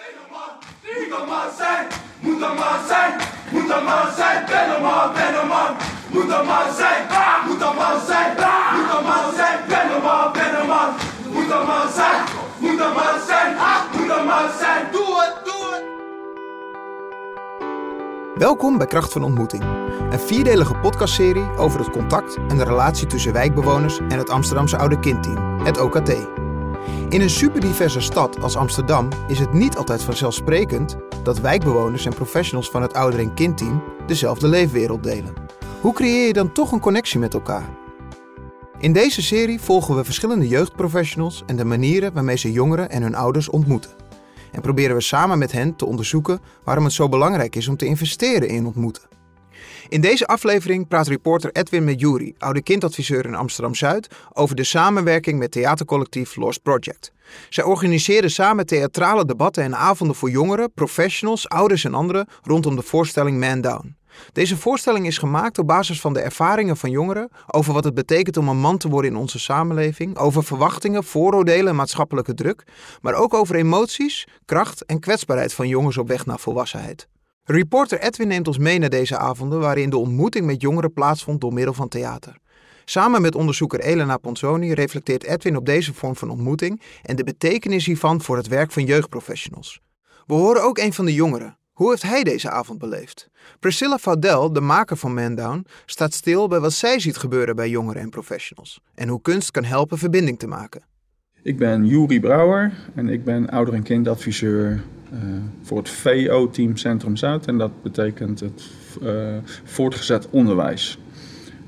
Moet een man zijn, moet een man zijn, moet een man zijn, ben een man, ben een man. Moet een man zijn, moet een man zijn, moet een man zijn, ben een man, ben een man. Moet een man zijn, moet een man zijn, moet een man zijn, doe het, doe het. Welkom bij Kracht van Ontmoeting, een vierdelige podcastserie over het contact en de relatie tussen wijkbewoners en het Amsterdamse Oude Kindteam, het OKT. In een superdiverse stad als Amsterdam is het niet altijd vanzelfsprekend dat wijkbewoners en professionals van het ouder- en kindteam dezelfde leefwereld delen. Hoe creëer je dan toch een connectie met elkaar? In deze serie volgen we verschillende jeugdprofessionals en de manieren waarmee ze jongeren en hun ouders ontmoeten. En proberen we samen met hen te onderzoeken waarom het zo belangrijk is om te investeren in ontmoeten. In deze aflevering praat reporter Edwin met Jury, oude kindadviseur in Amsterdam-Zuid, over de samenwerking met theatercollectief Lost Project. Zij organiseren samen theatrale debatten en avonden voor jongeren, professionals, ouders en anderen rondom de voorstelling Man Down. Deze voorstelling is gemaakt op basis van de ervaringen van jongeren over wat het betekent om een man te worden in onze samenleving, over verwachtingen, vooroordelen en maatschappelijke druk, maar ook over emoties, kracht en kwetsbaarheid van jongens op weg naar volwassenheid. Reporter Edwin neemt ons mee naar deze avonden waarin de ontmoeting met jongeren plaatsvond door middel van theater. Samen met onderzoeker Elena Ponzoni reflecteert Edwin op deze vorm van ontmoeting en de betekenis hiervan voor het werk van jeugdprofessionals. We horen ook een van de jongeren. Hoe heeft hij deze avond beleefd? Priscilla Faudel, de maker van Man Down, staat stil bij wat zij ziet gebeuren bij jongeren en professionals en hoe kunst kan helpen verbinding te maken. Ik ben Juri Brouwer en ik ben ouder- en kindadviseur voor het VO-team Centrum Zuid. En dat betekent het uh, voortgezet onderwijs.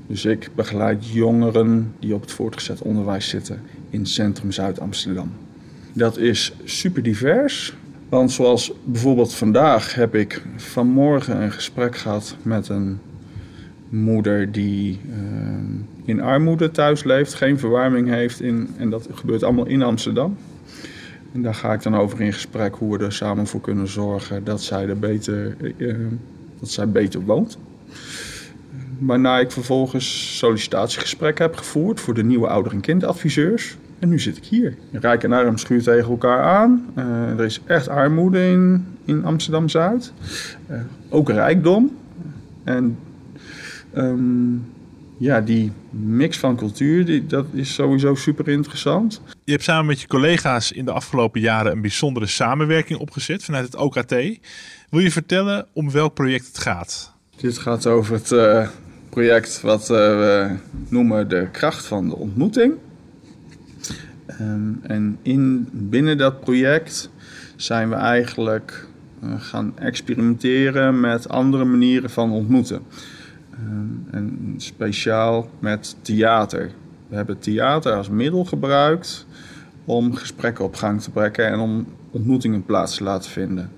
Dus ik begeleid jongeren die op het voortgezet onderwijs zitten in Centrum Zuid Amsterdam. Dat is super divers. Want zoals bijvoorbeeld vandaag heb ik vanmorgen een gesprek gehad met een moeder die uh, in armoede thuis leeft, geen verwarming heeft. In, en dat gebeurt allemaal in Amsterdam. En daar ga ik dan over in gesprek hoe we er samen voor kunnen zorgen dat zij, er beter, uh, dat zij beter woont. Waarna ik vervolgens sollicitatiegesprek heb gevoerd voor de nieuwe ouder- en kindadviseurs. En nu zit ik hier. Rijk en arm schuurt tegen elkaar aan. Uh, er is echt armoede in, in Amsterdam-Zuid. Uh, ook rijkdom. En um, ja, die mix van cultuur, die, dat is sowieso super interessant. Je hebt samen met je collega's in de afgelopen jaren een bijzondere samenwerking opgezet vanuit het OKT. Wil je vertellen om welk project het gaat? Dit gaat over het uh, project wat uh, we noemen de kracht van de ontmoeting. Um, en in, binnen dat project zijn we eigenlijk uh, gaan experimenteren met andere manieren van ontmoeten. Um, en speciaal met theater. We hebben theater als middel gebruikt om gesprekken op gang te brengen en om ontmoetingen plaats te laten vinden.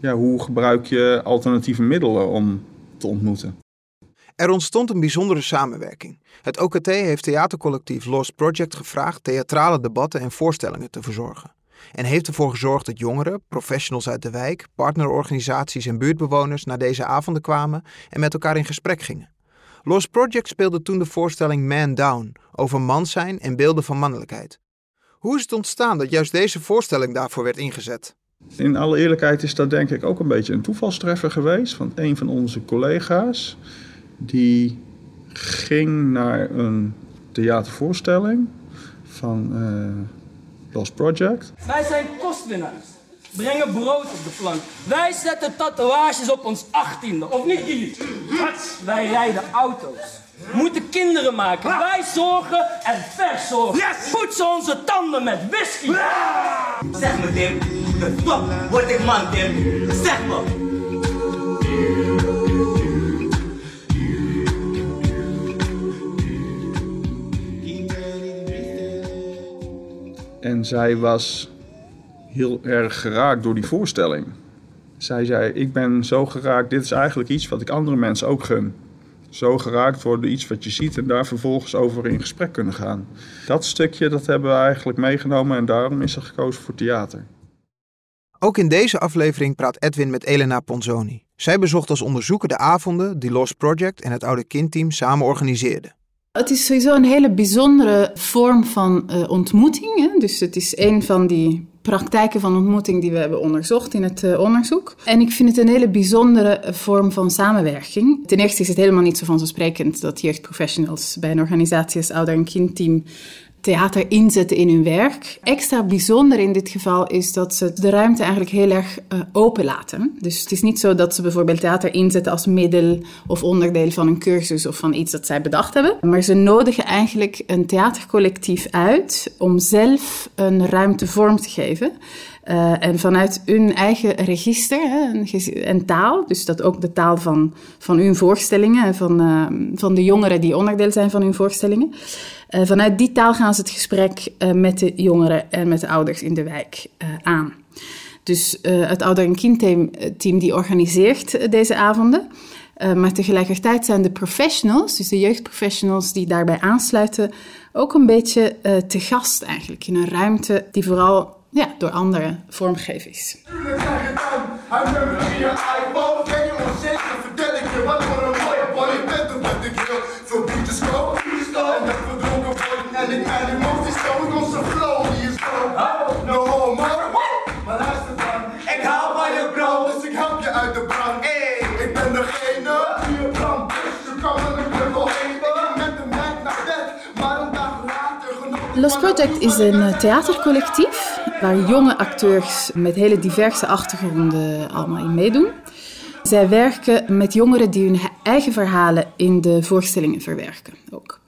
Ja, hoe gebruik je alternatieve middelen om te ontmoeten? Er ontstond een bijzondere samenwerking. Het OKT heeft theatercollectief Lost Project gevraagd theatrale debatten en voorstellingen te verzorgen. En heeft ervoor gezorgd dat jongeren, professionals uit de wijk, partnerorganisaties en buurtbewoners naar deze avonden kwamen en met elkaar in gesprek gingen. Lost Project speelde toen de voorstelling Man Down over man zijn en beelden van mannelijkheid. Hoe is het ontstaan dat juist deze voorstelling daarvoor werd ingezet? In alle eerlijkheid is dat denk ik ook een beetje een toevalstreffer geweest van een van onze collega's. Die ging naar een theatervoorstelling van uh, Lost Project. Wij zijn kostwinnaars. Brengen brood op de plank. Wij zetten tatoeages op ons achttiende. Of niet jullie? Wat? Wij rijden auto's. Moeten kinderen maken. Wij zorgen en verzorgen. Yes! Poetsen onze tanden met whisky. Zeg me Tim, de top word ik man Tim. Zeg me. Zij was heel erg geraakt door die voorstelling. Zij zei: Ik ben zo geraakt, dit is eigenlijk iets wat ik andere mensen ook gun. Zo geraakt worden iets wat je ziet en daar vervolgens over in gesprek kunnen gaan. Dat stukje dat hebben we eigenlijk meegenomen en daarom is er gekozen voor theater. Ook in deze aflevering praat Edwin met Elena Ponzoni. Zij bezocht als onderzoeker de avonden die Lost Project en het Oude Kindteam samen organiseerden. Het is sowieso een hele bijzondere vorm van uh, ontmoeting. Hè? Dus het is een van die praktijken van ontmoeting die we hebben onderzocht in het uh, onderzoek. En ik vind het een hele bijzondere vorm van samenwerking. Ten eerste is het helemaal niet zo vanzelfsprekend dat jeugdprofessionals bij een organisatie als ouder- en kindteam theater inzetten in hun werk. Extra bijzonder in dit geval is dat ze de ruimte eigenlijk heel erg uh, open laten. Dus het is niet zo dat ze bijvoorbeeld theater inzetten als middel of onderdeel van een cursus of van iets dat zij bedacht hebben. Maar ze nodigen eigenlijk een theatercollectief uit om zelf een ruimte vorm te geven. Uh, en vanuit hun eigen register hè, en taal, dus dat ook de taal van, van hun voorstellingen, van, uh, van de jongeren die onderdeel zijn van hun voorstellingen. Uh, vanuit die taal gaan ze het gesprek met de jongeren en met de ouders in de wijk aan. Dus het ouder- en kindteam team die organiseert deze avonden. maar tegelijkertijd zijn de professionals, dus de jeugdprofessionals die daarbij aansluiten, ook een beetje te gast eigenlijk in een ruimte die vooral ja, door anderen vormgegeven is. Ik haal van je bro, dus ik help je uit de brand. Ik ben degene die je brand dus je kan een knuffel heen. Ik ging met de meid naar bed, maar een dag later genoeg. Lost Project is een theatercollectief waar jonge acteurs met hele diverse achtergronden allemaal in meedoen. Zij werken met jongeren die hun eigen verhalen in de voorstellingen verwerken ook.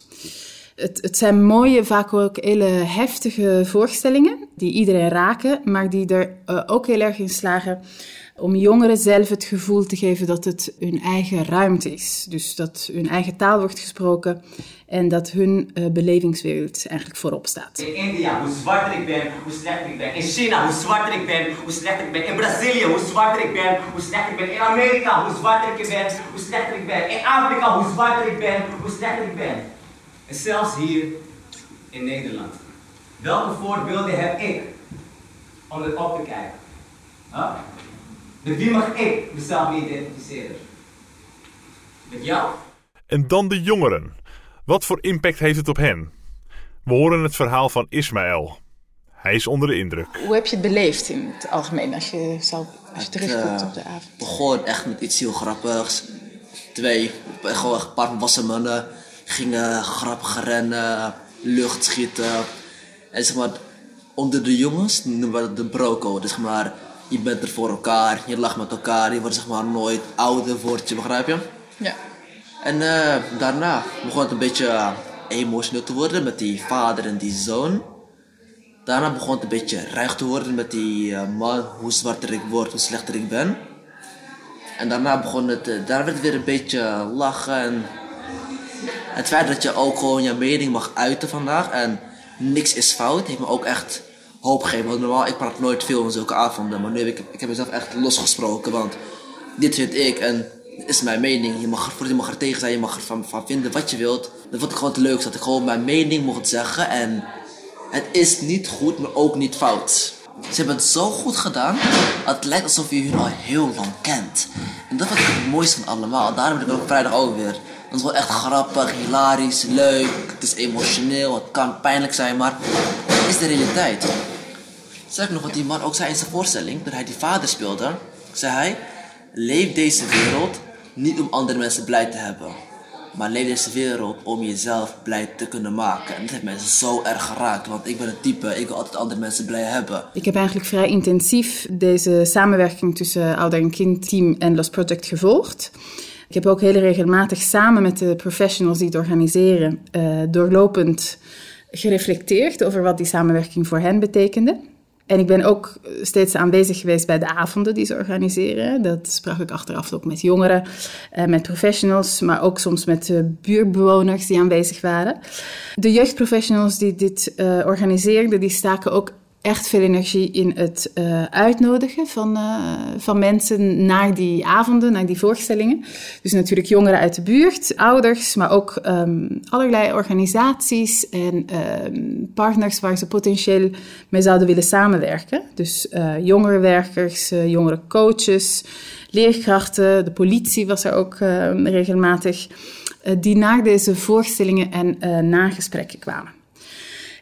Het, het, zijn mooie, vaak ook hele heftige voorstellingen die iedereen raken, maar die er uh, ook heel erg in slagen om jongeren zelf het gevoel te geven dat het hun eigen ruimte is. Dus dat hun eigen taal wordt gesproken en dat hun uh, belevingswereld eigenlijk voorop staat. In India, hoe zwarter ik ben, hoe slechter ik ben. In China, hoe zwarter ik ben, hoe slechter ik ben. In Brazilië, hoe zwarter ik ben, hoe slechter ik ben. In Amerika, hoe zwarter ik ben, hoe slechter ik ben. In Afrika, hoe zwarter ik ben, hoe slechter ik ben. En zelfs hier in Nederland. Welke voorbeelden heb ik om het op te kijken? Met wie mag ik mezelf identificeren? Met jou? En dan de jongeren. Wat voor impact heeft het op hen? We horen het verhaal van Ismaël. Hij is onder de indruk. Hoe heb je het beleefd in het algemeen als je, zal, als je terugkomt op de avond? Het begon echt met iets heel grappigs. Twee, gewoon een paar wassen mannen gingen grappig rennen, lucht schieten. En zeg maar, onder de jongens noemen we dat de broco. Dus zeg maar, je bent er voor elkaar, je lacht met elkaar, je wordt zeg maar nooit ouder wordt je, begrijp je? Ja. En uh, daarna begon het een beetje uh, emotioneel te worden met die vader en die zoon. Daarna begon het een beetje ruig te worden met die uh, man, hoe zwarter ik word, hoe slechter ik ben. En daarna begon het, daar werd het weer een beetje lachen en het feit dat je ook gewoon je mening mag uiten vandaag en niks is fout, heeft me ook echt hoop gegeven. Want normaal, ik praat nooit veel in zulke avonden, maar nu heb ik, ik heb mezelf echt losgesproken, want dit vind ik en is mijn mening. Je mag, je mag er tegen zijn, je mag ervan van vinden wat je wilt. Dat vond ik gewoon het leukste, dat ik gewoon mijn mening mocht zeggen en het is niet goed, maar ook niet fout. Ze hebben het zo goed gedaan, het lijkt alsof je hun al heel lang kent. En dat vind ik het mooiste van allemaal. Daarom ben ik ook vrijdag ook weer. Het is wel echt grappig, hilarisch, leuk. Het is emotioneel, het kan pijnlijk zijn, maar het is de realiteit. Zeg nog wat die man ook zei in zijn voorstelling, toen hij die vader speelde. Zei hij, leef deze wereld niet om andere mensen blij te hebben. Maar leef deze wereld om jezelf blij te kunnen maken. En dat heeft mij zo erg geraakt. Want ik ben een type, ik wil altijd andere mensen blij hebben. Ik heb eigenlijk vrij intensief deze samenwerking tussen ouder- en kindteam en Lost Project gevolgd. Ik heb ook heel regelmatig samen met de professionals die het organiseren, uh, doorlopend gereflecteerd over wat die samenwerking voor hen betekende. En ik ben ook steeds aanwezig geweest bij de avonden die ze organiseren. Dat sprak ik achteraf ook met jongeren, uh, met professionals, maar ook soms met uh, buurtbewoners die aanwezig waren. De jeugdprofessionals die dit uh, organiseerden, die staken ook echt veel energie in het uh, uitnodigen van, uh, van mensen naar die avonden, naar die voorstellingen. Dus natuurlijk jongeren uit de buurt, ouders, maar ook um, allerlei organisaties en um, partners waar ze potentieel mee zouden willen samenwerken. Dus uh, jongerenwerkers, jongere coaches, leerkrachten, de politie was er ook regelmatig, die naar deze voorstellingen en nagesprekken kwamen.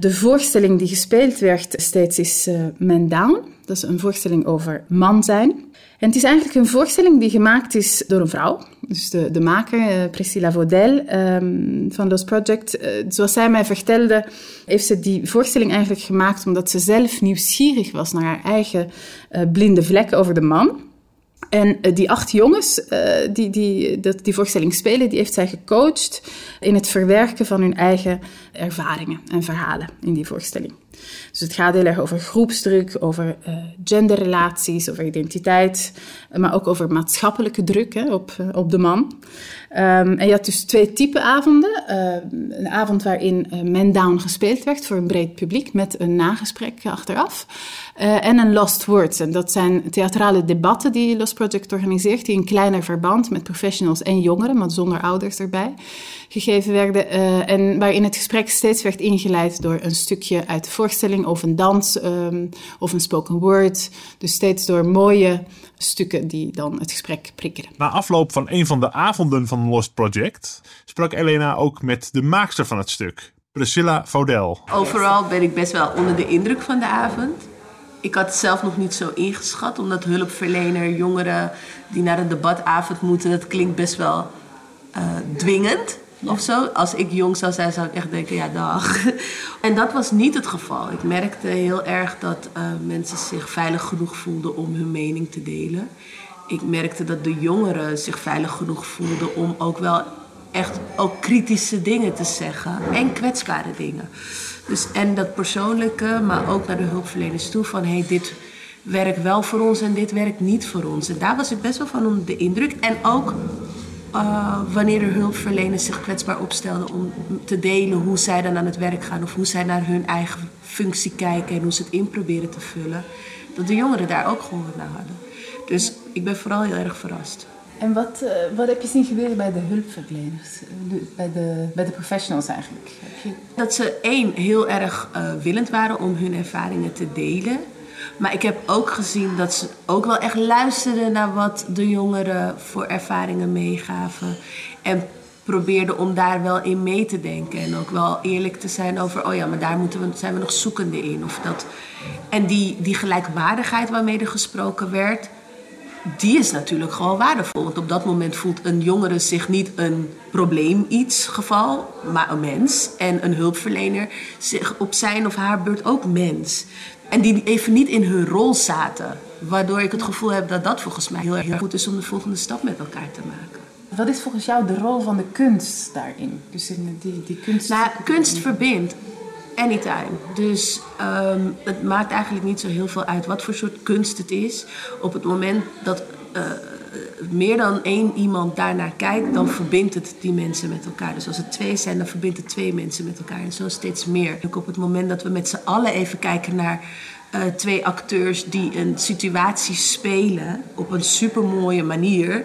De voorstelling die gespeeld werd steeds is uh, Down. Dat is een voorstelling over man zijn. En het is eigenlijk een voorstelling die gemaakt is door een vrouw. Dus de, de maker, uh, Priscilla Vaudel um, van Los Project. Uh, zoals zij mij vertelde, heeft ze die voorstelling eigenlijk gemaakt omdat ze zelf nieuwsgierig was naar haar eigen blinde vlekken over de man. En die acht jongens die, die dat, die voorstelling spelen, die heeft zij gecoacht in het verwerken van hun eigen ervaringen en verhalen in die voorstelling. Dus het gaat heel erg over groepsdruk, over uh, genderrelaties, over identiteit, maar ook over maatschappelijke druk hè, op, uh, op de man. Um, en je had dus twee typen avonden. Uh, een avond waarin Man Down gespeeld werd voor een breed publiek met een nagesprek achteraf. en een Lost Words. En dat zijn theatrale debatten die Lost Project organiseert, die in kleiner verband met professionals en jongeren, maar zonder ouders erbij, gegeven werden. en waarin het gesprek steeds werd ingeleid door een stukje uit de voorstelling of een dans um, of een spoken word. Dus steeds door mooie stukken die dan het gesprek prikkelen. Na afloop van een van de avonden van Lost Project sprak Elena ook met de maakster van het stuk, Priscilla Vaudel. Overal ben ik best wel onder de indruk van de avond. Ik had het zelf nog niet zo ingeschat, omdat hulpverlener, jongeren die naar een debatavond moeten, dat klinkt best wel uh, dwingend of zo. Als ik jong zou zijn, zou ik echt denken, ja, dag. En dat was niet het geval. Ik merkte heel erg dat uh, mensen zich veilig genoeg voelden om hun mening te delen. Ik merkte dat de jongeren zich veilig genoeg voelden om ook wel echt ook kritische dingen te zeggen. En kwetsbare dingen. Dus, en dat persoonlijke, maar ook naar de hulpverleners toe van... hey, dit werkt wel voor ons en dit werkt niet voor ons. En daar was ik best wel van onder de indruk. En ook uh, wanneer de hulpverleners zich kwetsbaar opstelden om te delen hoe zij dan aan het werk gaan of hoe zij naar hun eigen functie kijken en hoe ze het in proberen te vullen, dat de jongeren daar ook gehoor naar hadden. Dus ik ben vooral heel erg verrast. En wat, uh, wat heb je zien gebeuren bij de hulpverleners, bij de, bij de professionals eigenlijk? Dat ze één heel erg uh, willend waren om hun ervaringen te delen. Maar ik heb ook gezien dat ze ook wel echt luisterden naar wat de jongeren voor ervaringen meegaven. En probeerden om daar wel in mee te denken. En ook wel eerlijk te zijn over, oh ja, maar daar moeten we, zijn we nog zoekende in. Of dat. En die, die gelijkwaardigheid waarmee er gesproken werd, die is natuurlijk gewoon waardevol. Want op dat moment voelt een jongere zich niet een probleem iets geval, maar een mens. En een hulpverlener zich op zijn of haar beurt ook mens. En die even niet in hun rol zaten. Waardoor ik het gevoel heb dat dat volgens mij heel erg goed is om de volgende stap met elkaar te maken. Wat is volgens jou de rol van de kunst daarin? Dus in die, die kunst... Nou, kunst verbindt. Anytime. Dus um, het maakt eigenlijk niet zo heel veel uit wat voor soort kunst het is. Op het moment dat uh, meer dan één iemand daarnaar kijkt, dan verbindt het die mensen met elkaar. Dus als het twee zijn, dan verbindt het twee mensen met elkaar. En zo steeds meer. Ook op het moment dat we met z'n allen even kijken naar uh, twee acteurs die een situatie spelen op een supermooie manier.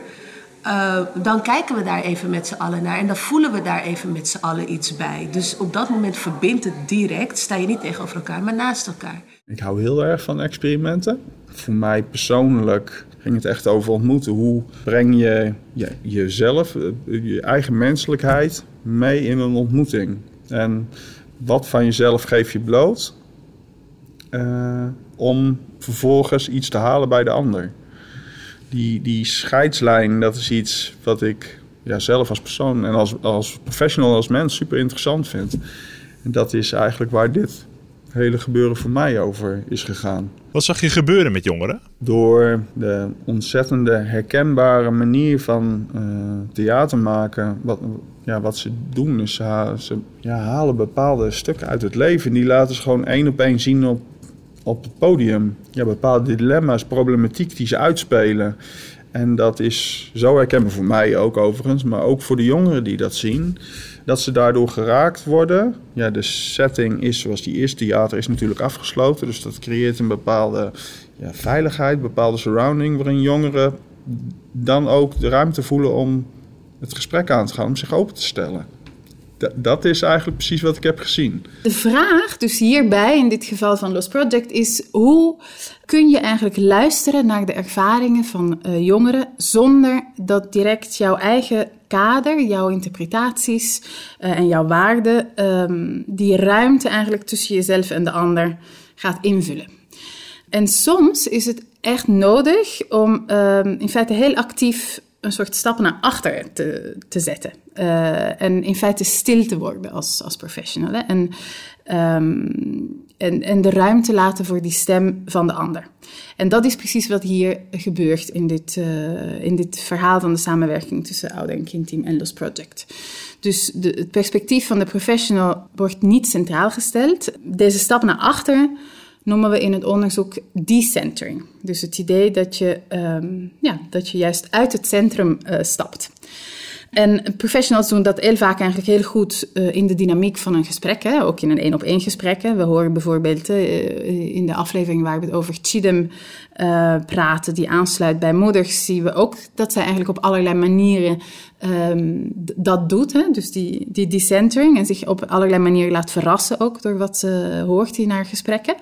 Uh, dan kijken we daar even met z'n allen naar en dan voelen we daar even met z'n allen iets bij. Dus op dat moment verbindt het direct, sta je niet tegenover elkaar, maar naast elkaar. Ik hou heel erg van experimenten. Voor mij persoonlijk ging het echt over ontmoeten. Hoe breng je, je jezelf, je eigen menselijkheid mee in een ontmoeting? En wat van jezelf geef je bloot uh, om vervolgens iets te halen bij de ander? Die, die scheidslijn, dat is iets wat ik ja, zelf als persoon en als, als professional, als mens super interessant vind. En dat is eigenlijk waar dit hele gebeuren voor mij over is gegaan. Wat zag je gebeuren met jongeren? Door de ontzettende herkenbare manier van uh, theater maken. Wat, ja, wat ze doen is ze, ze ja, halen bepaalde stukken uit het leven. Die laten ze gewoon één op één zien op, op het podium. Ja, bepaalde dilemma's, problematiek die ze uitspelen. En dat is zo herkenbaar voor mij ook overigens, maar ook voor de jongeren die dat zien dat ze daardoor geraakt worden. Ja, de setting is zoals die eerste theater is natuurlijk afgesloten. Dus dat creëert een bepaalde ja, veiligheid, bepaalde surrounding... waarin jongeren dan ook de ruimte voelen om het gesprek aan te gaan, om zich open te stellen. Dat is eigenlijk precies wat ik heb gezien. De vraag, dus hierbij, in dit geval van Lost Project, is hoe kun je eigenlijk luisteren naar de ervaringen van uh, jongeren zonder dat direct jouw eigen kader, jouw interpretaties uh, en jouw waarden, um, die ruimte eigenlijk tussen jezelf en de ander gaat invullen. En soms is het echt nodig om um, in feite heel actief een soort stap naar achter te, te zetten. Uh, en in feite stil te worden als, als professional. En, um, en, en de ruimte laten voor die stem van de ander. En dat is precies wat hier gebeurt in dit, uh, in dit verhaal van de samenwerking tussen Ouder en Kindteam en Los Project. Dus de, het perspectief van de professional wordt niet centraal gesteld. Deze stap naar achter noemen we in het onderzoek decentering. Dus het idee dat je, um, ja, dat je juist uit het centrum uh, stapt. En professionals doen dat heel vaak eigenlijk heel goed uh, in de dynamiek van een gesprek, hè? ook in een één-op-één gesprek. Hè? We horen bijvoorbeeld uh, in de aflevering waar we het over Chidem uh, praten, die aansluit bij moeders, zien we ook dat zij eigenlijk op allerlei manieren um, dat doet. Hè? Dus die, die decentering en zich op allerlei manieren laat verrassen ook door wat ze hoort in haar gesprekken.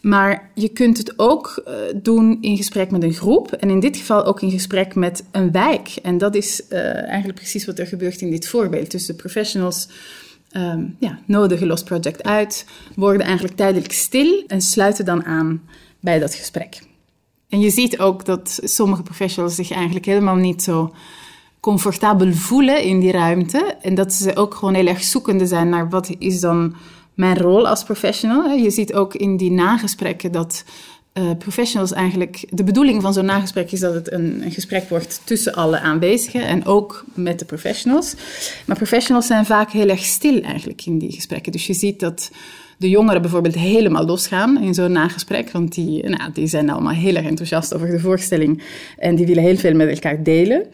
Maar je kunt het ook uh, doen in gesprek met een groep. En in dit geval ook in gesprek met een wijk. En dat is uh, eigenlijk precies wat er gebeurt in dit voorbeeld. Dus de professionals um, ja, nodigen Lost Project uit, worden eigenlijk tijdelijk stil en sluiten dan aan bij dat gesprek. En je ziet ook dat sommige professionals zich eigenlijk helemaal niet zo comfortabel voelen in die ruimte. En dat ze ook gewoon heel erg zoekende zijn naar wat is dan mijn rol als professional. Je ziet ook in die nagesprekken dat uh, professionals eigenlijk. De bedoeling van zo'n nagesprek is dat het een, een, gesprek wordt tussen alle aanwezigen en ook met de professionals. Maar professionals zijn vaak heel erg stil eigenlijk in die gesprekken. Dus je ziet dat de jongeren bijvoorbeeld helemaal losgaan in zo'n nagesprek. Want die, nou, die zijn allemaal heel erg enthousiast over de voorstelling en die willen heel veel met elkaar delen.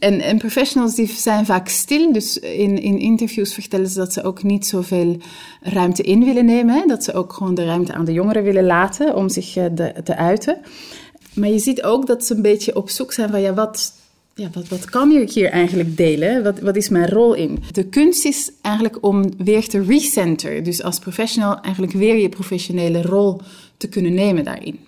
En, en, professionals die zijn vaak stil, dus in, in interviews vertellen ze dat ze ook niet zoveel ruimte in willen nemen. Hè? Dat ze ook gewoon de ruimte aan de jongeren willen laten om zich de, te uiten. Maar je ziet ook dat ze een beetje op zoek zijn van ja, wat, ja, wat, wat kan ik hier eigenlijk delen? Wat, wat is mijn rol in? De kunst is eigenlijk om weer te recenter. Dus als professional eigenlijk weer je professionele rol te kunnen nemen daarin.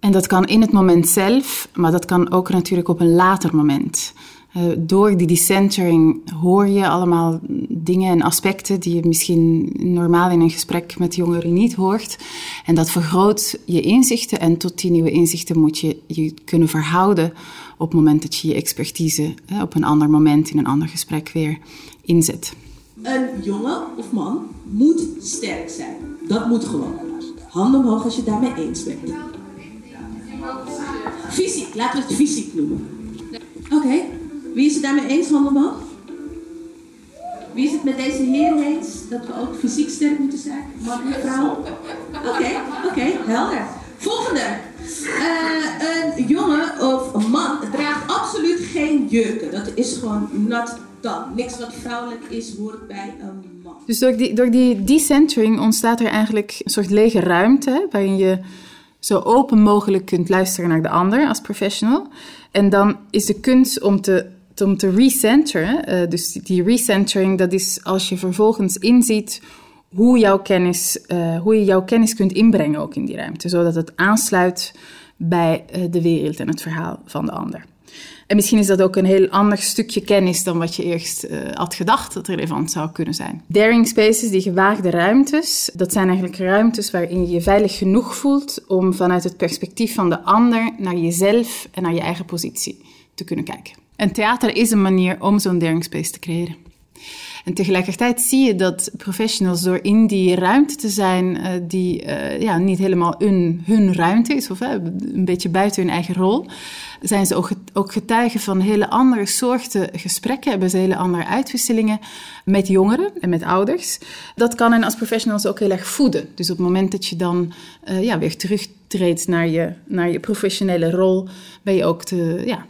En dat kan in het moment zelf, maar dat kan ook natuurlijk op een later moment. Uh, door die decentering hoor je allemaal dingen en aspecten die je misschien normaal in een gesprek met jongeren niet hoort. En dat vergroot je inzichten en tot die nieuwe inzichten moet je je kunnen verhouden op het moment dat je je expertise uh, op een ander moment in een ander gesprek weer inzet. Een jongen of man moet sterk zijn. Dat moet gewoon. Handen omhoog als je daarmee eens bent. Fysiek, laten we het fysiek noemen. Oké, wie is het daarmee eens, handen omhoog? Wie is het met deze heren eens dat we ook fysiek sterk moeten zijn? Man en vrouw? Oké, oké, helder. Volgende. Uh, een jongen of een man draagt absoluut geen jurken. Dat is gewoon not done. Niks wat vrouwelijk is, hoort bij een man. Dus door die, door die decentering ontstaat er eigenlijk een soort lege ruimte waarin je zo open mogelijk kunt luisteren naar de ander als professional. En dan is de kunst om te, om te recenteren. Uh, dus die recentering, dat is als je vervolgens inziet hoe, jouw kennis, uh, hoe je jouw kennis kunt inbrengen ook in die ruimte. Zodat het aansluit bij uh, de wereld en het verhaal van de ander. En misschien is dat ook een heel ander stukje kennis dan wat je eerst uh, had gedacht dat relevant zou kunnen zijn. Daring spaces, die gewaagde ruimtes, dat zijn eigenlijk ruimtes waarin je je veilig genoeg voelt om vanuit het perspectief van de ander naar jezelf en naar je eigen positie te kunnen kijken. En theater is een manier om zo'n daring space te creëren. En tegelijkertijd zie je dat professionals door in die ruimte te zijn uh, die uh, ja, niet helemaal hun, hun ruimte is, of een beetje buiten hun eigen rol, zijn ze ook, getuigen van hele andere soorten gesprekken, hebben ze hele andere uitwisselingen met jongeren en met ouders. Dat kan hen als professionals ook heel erg voeden. Dus op het moment dat je dan ja, weer terugtreedt naar je, naar je professionele rol, ben je ook te, ja,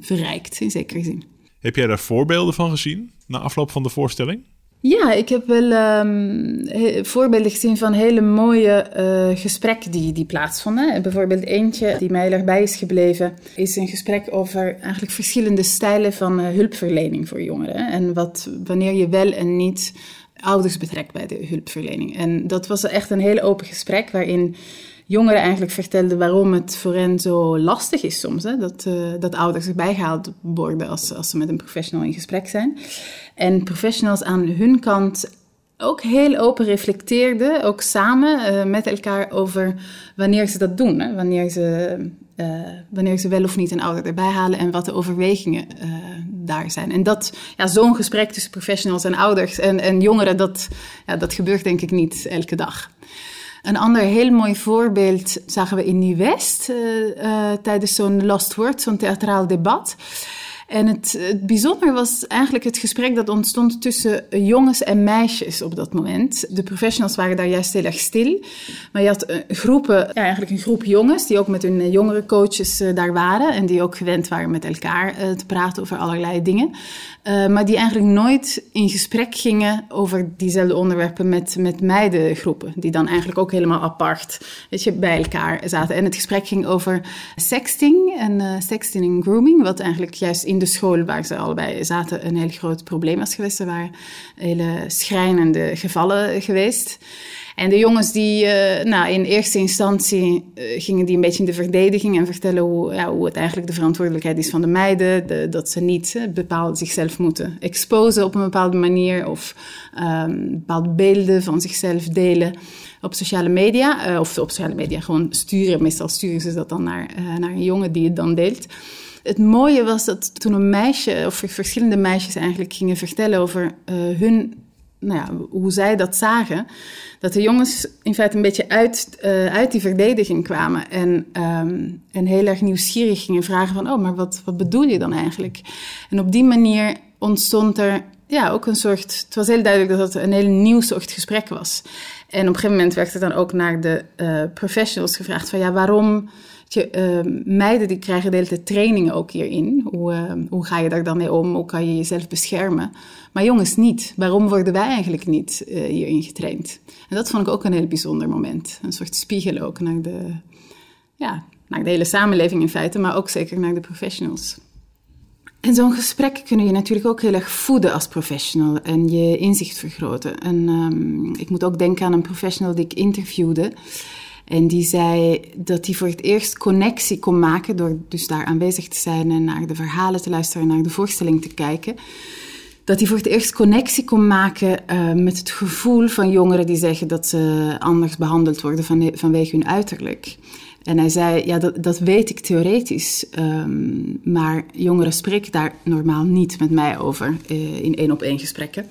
verrijkt in zekere zin. Heb jij daar voorbeelden van gezien na afloop van de voorstelling? Ja, ik heb wel um, voorbeelden gezien van hele mooie uh, gesprekken die, die plaatsvonden. Bijvoorbeeld eentje die mij erbij is gebleven, is een gesprek over eigenlijk verschillende stijlen van uh, hulpverlening voor jongeren. En wat, wanneer je wel en niet ouders betrekt bij de hulpverlening. En dat was echt een heel open gesprek waarin jongeren eigenlijk vertelden waarom het voor hen zo lastig is soms. Hè? Dat, uh, dat ouders erbij gehaald worden als, als ze met een professional in gesprek zijn. En professionals aan hun kant ook heel open reflecteerden, ook samen uh, met elkaar over wanneer ze dat doen. Hè? Wanneer, ze, uh, wanneer ze wel of niet een ouder erbij halen en wat de overwegingen daar zijn. En dat, ja, zo'n gesprek tussen professionals en ouders en, en jongeren, dat, ja, dat gebeurt denk ik niet elke dag. Een ander heel mooi voorbeeld zagen we in Nieuw-West tijdens zo'n Lost Word, zo'n theatraal debat. En het, bijzonder was eigenlijk het gesprek dat ontstond tussen jongens en meisjes op dat moment. De professionals waren daar juist heel erg stil. Maar je had eh, groepen, ja, eigenlijk een groep jongens die ook met hun eh, jongere coaches uh, daar waren. En die ook gewend waren met elkaar te praten over allerlei dingen. Maar die eigenlijk nooit in gesprek gingen over diezelfde onderwerpen met, met meidengroepen. Die dan eigenlijk ook helemaal apart je, bij elkaar zaten. En het gesprek ging over sexting en sexting en grooming. Wat eigenlijk juist in de school waar ze allebei zaten een heel groot probleem was geweest. Er waren hele schrijnende gevallen geweest. En de jongens die uh, nou, in eerste instantie uh, gingen die een beetje in de verdediging en vertellen hoe, ja, hoe het eigenlijk de verantwoordelijkheid is van de meiden. De, dat ze niet uh, bepaald zichzelf moeten exposen op een bepaalde manier of um, bepaalde beelden van zichzelf delen op sociale media. of op sociale media gewoon sturen. Meestal sturen ze dat dan naar, naar een jongen die het dan deelt. Het mooie was dat toen een meisje, of verschillende meisjes eigenlijk gingen vertellen over hun nou ja, hoe zij dat zagen, dat de jongens in feite een beetje uit, uh, uit die verdediging kwamen en, um, heel erg nieuwsgierig gingen vragen van, oh, maar wat, wat bedoel je dan eigenlijk? En op die manier ontstond er ja, ook een soort, het was heel duidelijk dat het een heel nieuw soort gesprek was. En op een gegeven moment werd er dan ook naar de uh, professionals gevraagd van, ja, waarom je, uh, meiden die krijgen de hele trainingen ook hierin. Hoe, uh, hoe ga je daar dan mee om? Hoe kan je jezelf beschermen? Maar jongens niet. Waarom worden wij eigenlijk niet uh, hierin getraind? En dat vond ik ook een heel bijzonder moment. Een soort spiegel ook naar de, ja, naar de hele samenleving in feite, maar ook zeker naar de professionals. En zo'n gesprek kunnen je natuurlijk ook heel erg voeden als professional en je inzicht vergroten. En um, ik moet ook denken aan een professional die ik interviewde. En die zei dat hij voor het eerst connectie kon maken door dus daar aanwezig te zijn en naar de verhalen te luisteren en naar de voorstelling te kijken. Dat hij voor het eerst connectie kon maken uh, met het gevoel van jongeren die zeggen dat ze anders behandeld worden van, vanwege hun uiterlijk. En hij zei, ja, dat, dat weet ik theoretisch, um, maar jongeren spreken daar normaal niet met mij over uh, in één op één gesprekken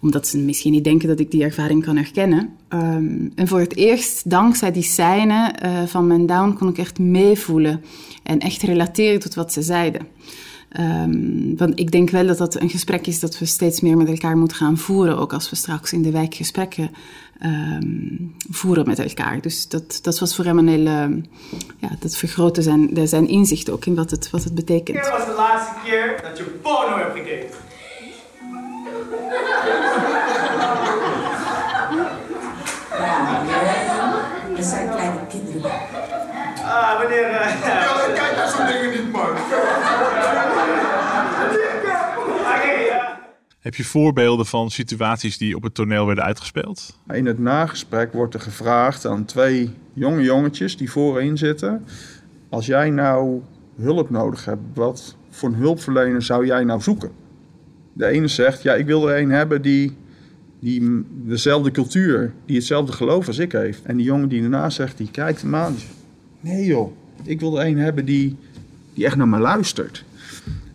omdat ze misschien niet denken dat ik die ervaring kan herkennen. Um, en voor het eerst, dankzij die scène uh, van mijn down, kon ik echt meevoelen en echt relateren tot wat ze zeiden. Um, want ik denk wel dat dat een gesprek is dat we steeds meer met elkaar moeten gaan voeren, ook als we straks in de wijk gesprekken um, voeren met elkaar. Dus dat, dat was voor hem een hele, ja, dat vergrootte zijn, zijn inzicht ook in wat het, wat het betekent. Wanneer was de laatste keer dat je porno hebt gekeken? Ja, er zijn kleine kinderen. Ah, wanneer... Uh, ja, ik kijk naar zo'n dingen niet, man. Heb je voorbeelden van situaties die op het toneel werden uitgespeeld? In het nagesprek wordt er gevraagd aan twee jonge jongetjes die voorin zitten. Als jij nou hulp nodig hebt, wat voor een hulpverlener zou jij nou zoeken? De ene zegt, ja, ik wil er een hebben die, die dezelfde cultuur, die hetzelfde geloof als ik heeft. En die jongen die ernaast zegt, die kijkt hem aan. Nee joh, ik wil er een hebben die, die echt naar me luistert.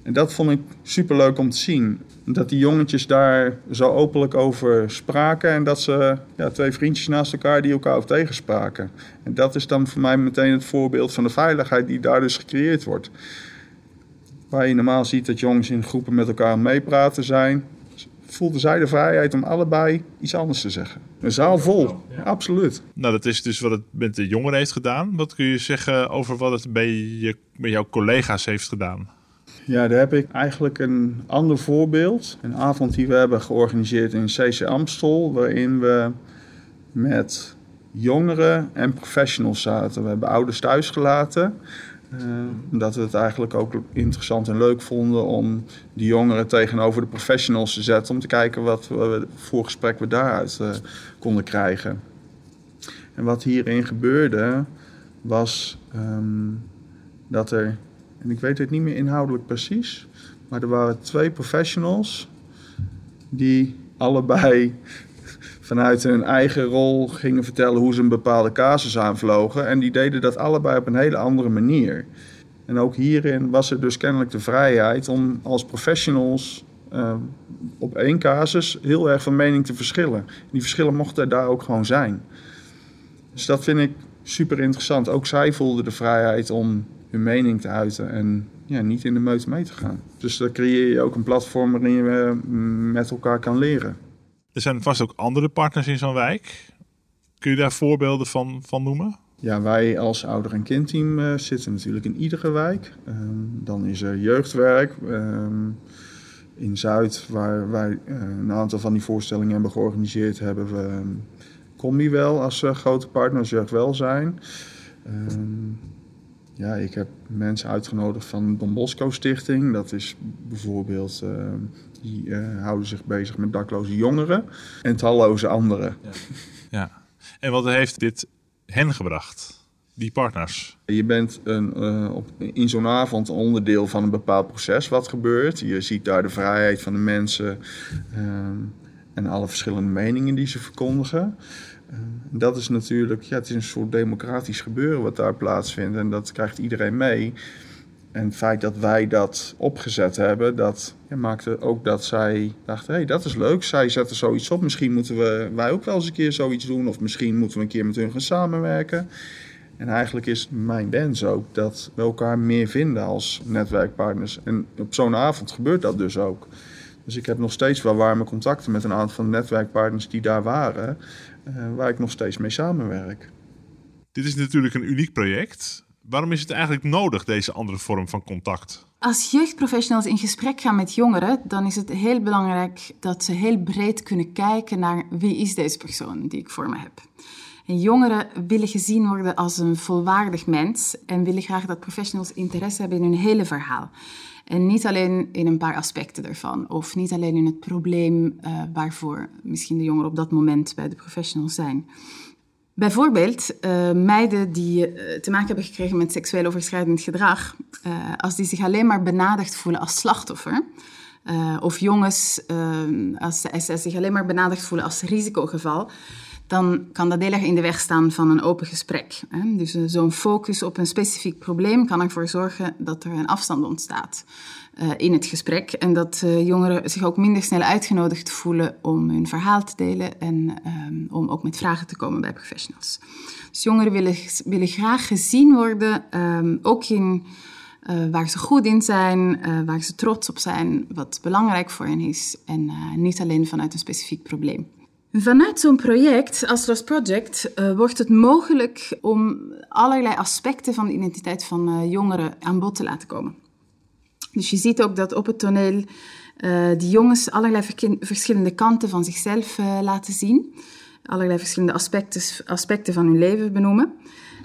En dat vond ik superleuk om te zien. Dat die jongetjes daar zo openlijk over spraken. En dat ze ja, twee vriendjes naast elkaar die elkaar ook tegenspraken. En dat is dan voor mij meteen het voorbeeld van de veiligheid die daar dus gecreëerd wordt. Waar je normaal ziet dat jongens in groepen met elkaar meepraten zijn, voelden zij de vrijheid om allebei iets anders te zeggen. Een zaal vol, ja. absoluut. Nou, dat is dus wat het met de jongeren heeft gedaan. Wat kun je zeggen over wat het bij, je, bij jouw collega's heeft gedaan? Ja, daar heb ik eigenlijk een ander voorbeeld. Een avond die we hebben georganiseerd in CC Amstel, waarin we met jongeren en professionals zaten. We hebben ouders thuis gelaten. Uh, omdat we het eigenlijk ook interessant en leuk vonden om die jongeren tegenover de professionals te zetten. Om te kijken wat we, voor gesprek we daaruit uh, konden krijgen. En wat hierin gebeurde was um, dat er, en ik weet het niet meer inhoudelijk precies, maar er waren twee professionals die allebei vanuit hun eigen rol gingen vertellen hoe ze een bepaalde casus aanvlogen. En die deden dat allebei op een hele andere manier. En ook hierin was er dus kennelijk de vrijheid om als professionals uh, op één casus heel erg van mening te verschillen. Die verschillen mochten daar ook gewoon zijn. Dus dat vind ik super interessant. Ook zij voelden de vrijheid om hun mening te uiten en ja, niet in de meute mee te gaan. Dus dan creëer je ook een platform waarin je met elkaar kan leren. Er zijn vast ook andere partners in zo'n wijk. Kun je daar voorbeelden van, van noemen? Ja, wij als ouder- en kindteam uh, zitten natuurlijk in iedere wijk. Um, dan is er jeugdwerk. Um, in Zuid, waar wij uh, een aantal van die voorstellingen hebben georganiseerd, hebben we um, Combi wel als uh, grote partner, jeugdwelzijn. Um, ja, ik heb mensen uitgenodigd van de Don Bosco Stichting. Dat is bijvoorbeeld, uh, die uh, houden zich bezig met dakloze jongeren en talloze anderen. Ja. ja. En wat heeft dit hen gebracht, die partners? Je bent een, uh, op, in zo'n avond onderdeel van een bepaald proces wat gebeurt. Je ziet daar de vrijheid van de mensen en alle verschillende meningen die ze verkondigen. Dat is natuurlijk, ja, het is een soort democratisch gebeuren wat daar plaatsvindt en dat krijgt iedereen mee. En het feit dat wij dat opgezet hebben, dat ja, maakte ook dat zij dachten: hé, hey, dat is leuk. Zij zetten zoiets op. Misschien moeten we, wij ook wel eens een keer zoiets doen. Of misschien moeten we een keer met hun gaan samenwerken. En eigenlijk is mijn wens ook dat we elkaar meer vinden als netwerkpartners. En op zo'n avond gebeurt dat dus ook. Dus ik heb nog steeds wel warme contacten met een aantal van de netwerkpartners die daar waren, waar ik nog steeds mee samenwerk. Dit is natuurlijk een uniek project. Waarom is het eigenlijk nodig, deze andere vorm van contact? Als jeugdprofessionals in gesprek gaan met jongeren, dan is het heel belangrijk dat ze heel breed kunnen kijken naar wie is deze persoon die ik voor me heb. En jongeren willen gezien worden als een volwaardig mens en willen graag dat professionals interesse hebben in hun hele verhaal. En niet alleen in een paar aspecten ervan, of niet alleen in het probleem uh, waarvoor misschien de jongeren op dat moment bij de professionals zijn. Bijvoorbeeld uh, meiden die uh, te maken hebben gekregen met seksueel overschrijdend gedrag, als die zich alleen maar benadigd voelen als slachtoffer, of jongens als, als zij zich alleen maar benadigd voelen als risicogeval, dan kan dat heel erg in de weg staan van een open gesprek. Dus zo'n focus op een specifiek probleem kan ervoor zorgen dat er een afstand ontstaat uh, in het gesprek. En dat uh, jongeren zich ook minder snel uitgenodigd voelen om hun verhaal te delen en um, om ook met vragen te komen bij professionals. Dus jongeren willen, willen graag gezien worden, um, ook in waar ze goed in zijn, waar ze trots op zijn, wat belangrijk voor hen is en niet alleen vanuit een specifiek probleem. Vanuit zo'n project Lost Project uh, wordt het mogelijk om allerlei aspecten van de identiteit van uh, jongeren aan bod te laten komen. Dus je ziet ook dat op het toneel uh, die jongens allerlei verschillende kanten van zichzelf laten zien. Allerlei verschillende aspecten, aspecten van hun leven benoemen.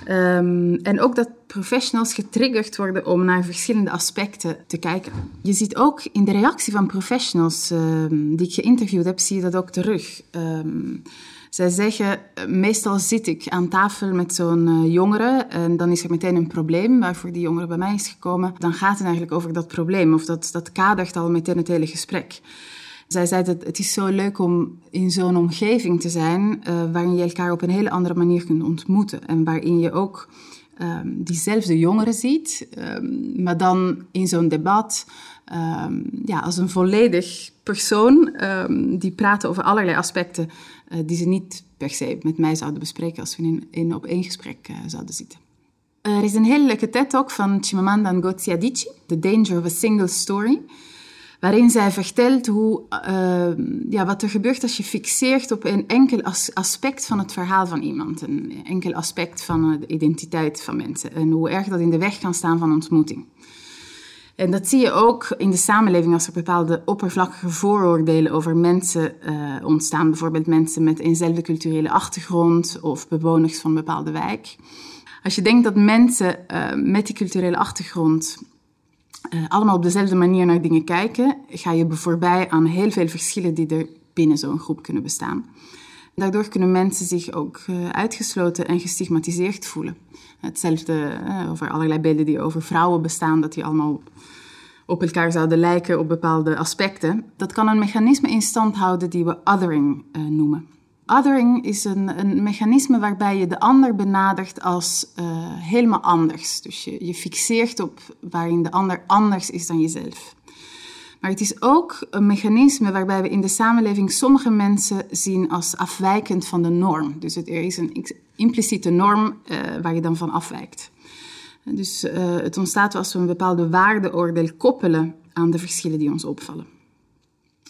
Um, en ook dat professionals getriggerd worden om naar verschillende aspecten te kijken. Je ziet ook in de reactie van professionals um, die ik geïnterviewd heb, zie je dat ook terug. Um, zij zeggen, meestal zit ik aan tafel met zo'n uh, jongere en dan is er meteen een probleem waarvoor die jongere bij mij is gekomen. Dan gaat het eigenlijk over dat probleem of dat, dat kadert al meteen het hele gesprek. Zij zei dat het is zo leuk om in zo'n omgeving te zijn uh, waarin je elkaar op een hele andere manier kunt ontmoeten. En waarin je ook um, diezelfde jongeren ziet, um, maar dan in zo'n debat um, ja, als een volledig persoon die praten over allerlei aspecten uh, die ze niet per se met mij zouden bespreken als we in, in op één gesprek uh, zouden zitten. Er is een hele leuke TED-talk van Chimamanda Ngozi Adichie, The Danger of a Single Story waarin zij vertelt hoe, uh, ja, wat er gebeurt als je fixeert op een enkel as aspect van het verhaal van iemand, een enkel aspect van de identiteit van mensen en hoe erg dat in de weg kan staan van ontmoeting. En dat zie je ook in de samenleving als er bepaalde oppervlakkige vooroordelen over mensen uh, ontstaan. Bijvoorbeeld mensen met eenzelfde culturele achtergrond of bewoners van een bepaalde wijk. Als je denkt dat mensen uh, met die culturele achtergrond uh, allemaal op dezelfde manier naar dingen kijken, ga je voorbij aan heel veel verschillen die er binnen zo'n groep kunnen bestaan. Daardoor kunnen mensen zich ook uh, uitgesloten en gestigmatiseerd voelen. Hetzelfde uh, over allerlei beelden die over vrouwen bestaan, dat die allemaal op elkaar zouden lijken op bepaalde aspecten. Dat kan een mechanisme in stand houden die we othering noemen. Othering is een, een, mechanisme waarbij je de ander benadert als helemaal anders. Dus je, je fixeert op waarin de ander anders is dan jezelf. Maar het is ook een mechanisme waarbij we in de samenleving sommige mensen zien als afwijkend van de norm. Dus er is een impliciete norm uh, waar je dan van afwijkt. Dus uh, het ontstaat als we een bepaalde waardeoordeel koppelen aan de verschillen die ons opvallen.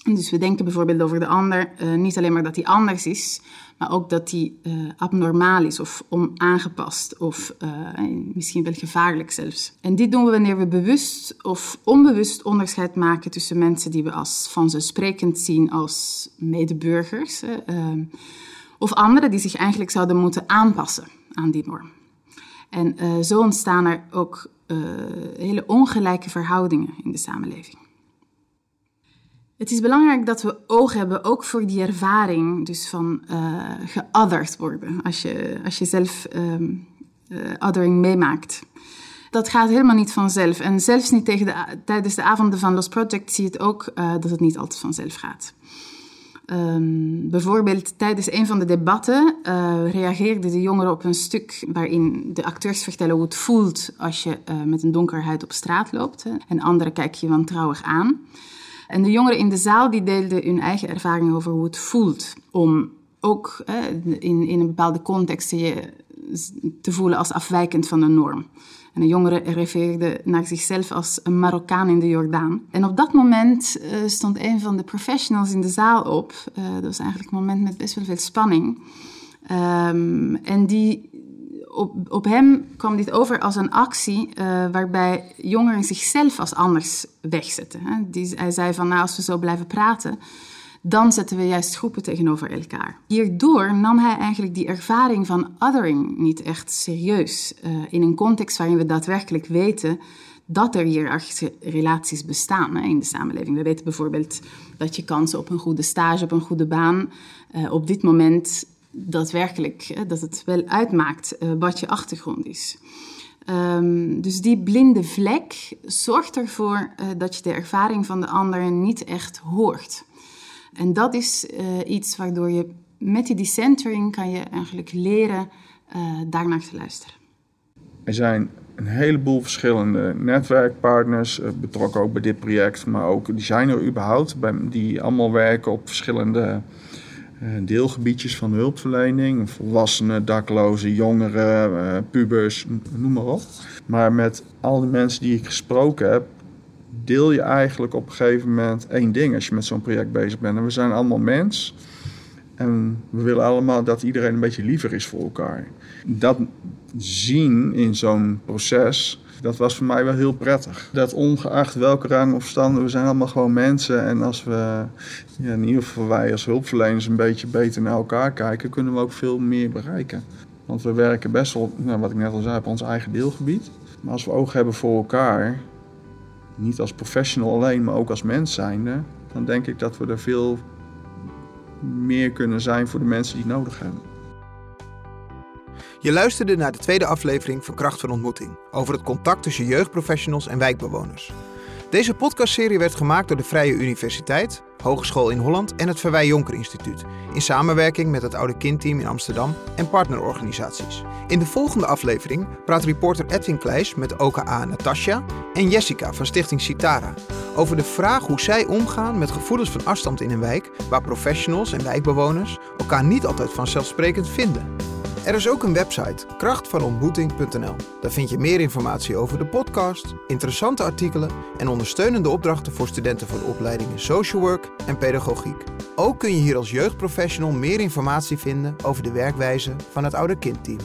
Dus we denken bijvoorbeeld over de ander uh, niet alleen maar dat hij anders is, maar ook dat hij uh, abnormaal is of onaangepast of uh, misschien wel gevaarlijk zelfs. En dit doen we wanneer we bewust of onbewust onderscheid maken tussen mensen die we als vanzelfsprekend zien als medeburgers of anderen die zich eigenlijk zouden moeten aanpassen aan die norm. En zo ontstaan er ook hele ongelijke verhoudingen in de samenleving. Het is belangrijk dat we oog hebben ook voor die ervaring, dus van uh, geotherd worden, als je, als je zelf um, uh, othering meemaakt. Dat gaat helemaal niet vanzelf. En zelfs niet tegen de, tijdens de avonden van Los Project zie je het ook uh, dat het niet altijd vanzelf gaat. Um, bijvoorbeeld tijdens een van de debatten uh, reageerden de jongeren op een stuk waarin de acteurs vertellen hoe het voelt als je met een donker huid op straat loopt. En anderen kijken je wantrouwig aan. En de jongeren in de zaal die deelden hun eigen ervaringen over hoe het voelt om ook hè, in, in een bepaalde context je te voelen als afwijkend van de norm. En de jongeren refereerden naar zichzelf als een Marokkaan in de Jordaan. En op dat moment uh, stond een van de professionals in de zaal op. Uh, dat was eigenlijk een moment met best wel veel spanning. Um, en die op, op hem kwam dit over als een actie uh, waarbij jongeren zichzelf als anders wegzetten. Hè. Die, hij zei van, nou, als we zo blijven praten, dan zetten we juist groepen tegenover elkaar. Hierdoor nam hij eigenlijk die ervaring van othering niet echt serieus. Uh, in een context waarin we daadwerkelijk weten dat er hiërarchische relaties bestaan hè, in de samenleving. We weten bijvoorbeeld dat je kansen op een goede stage, op een goede baan, uh, op dit moment daadwerkelijk dat het wel uitmaakt uh, wat je achtergrond is. Um, dus die blinde vlek zorgt ervoor uh, dat je de ervaring van de ander niet echt hoort. En dat is uh, iets waardoor je met die decentering kan je eigenlijk leren daarnaar te luisteren. Er zijn een heleboel verschillende netwerkpartners betrokken ook bij dit project, maar ook die zijn er überhaupt, die allemaal werken op verschillende uh, deelgebiedjes van de hulpverlening. Volwassenen, daklozen, jongeren, uh, pubers, noem maar op. Maar met al die mensen die ik gesproken heb, deel je eigenlijk op een gegeven moment één ding als je met zo'n project bezig bent. En we zijn allemaal mens. En we willen allemaal dat iedereen een beetje liever is voor elkaar. Dat zien in zo'n proces dat was voor mij wel heel prettig. Dat ongeacht welke rang of stand, we zijn allemaal gewoon mensen. En als we, ja, in ieder geval wij als hulpverleners, een beetje beter naar elkaar kijken, kunnen we ook veel meer bereiken. Want we werken best wel, nou, wat ik net al zei, op ons eigen deelgebied. Maar als we oog hebben voor elkaar, niet als professional alleen, maar ook als mens zijnde, dan denk ik dat we er veel meer kunnen zijn voor de mensen die het nodig hebben. Je luisterde naar de tweede aflevering van Kracht van Ontmoeting over het contact tussen jeugdprofessionals en wijkbewoners. Deze podcastserie werd gemaakt door de Vrije Universiteit, Hogeschool in Holland en het Verwij Jonker Instituut in samenwerking met het Oude Kindteam in Amsterdam en partnerorganisaties. In de volgende aflevering praat reporter Edwin Kleijs met OKA Natasja en Jessica van Stichting Citara over de vraag hoe zij omgaan met gevoelens van afstand in een wijk waar professionals en wijkbewoners elkaar niet altijd vanzelfsprekend vinden. Er is ook een website, krachtvanontmoeting.nl. Daar vind je meer informatie over de podcast, interessante artikelen en ondersteunende opdrachten voor studenten van opleidingen Social Work en Pedagogiek. Ook kun je hier als jeugdprofessional meer informatie vinden over de werkwijze van het Oude Kindteam.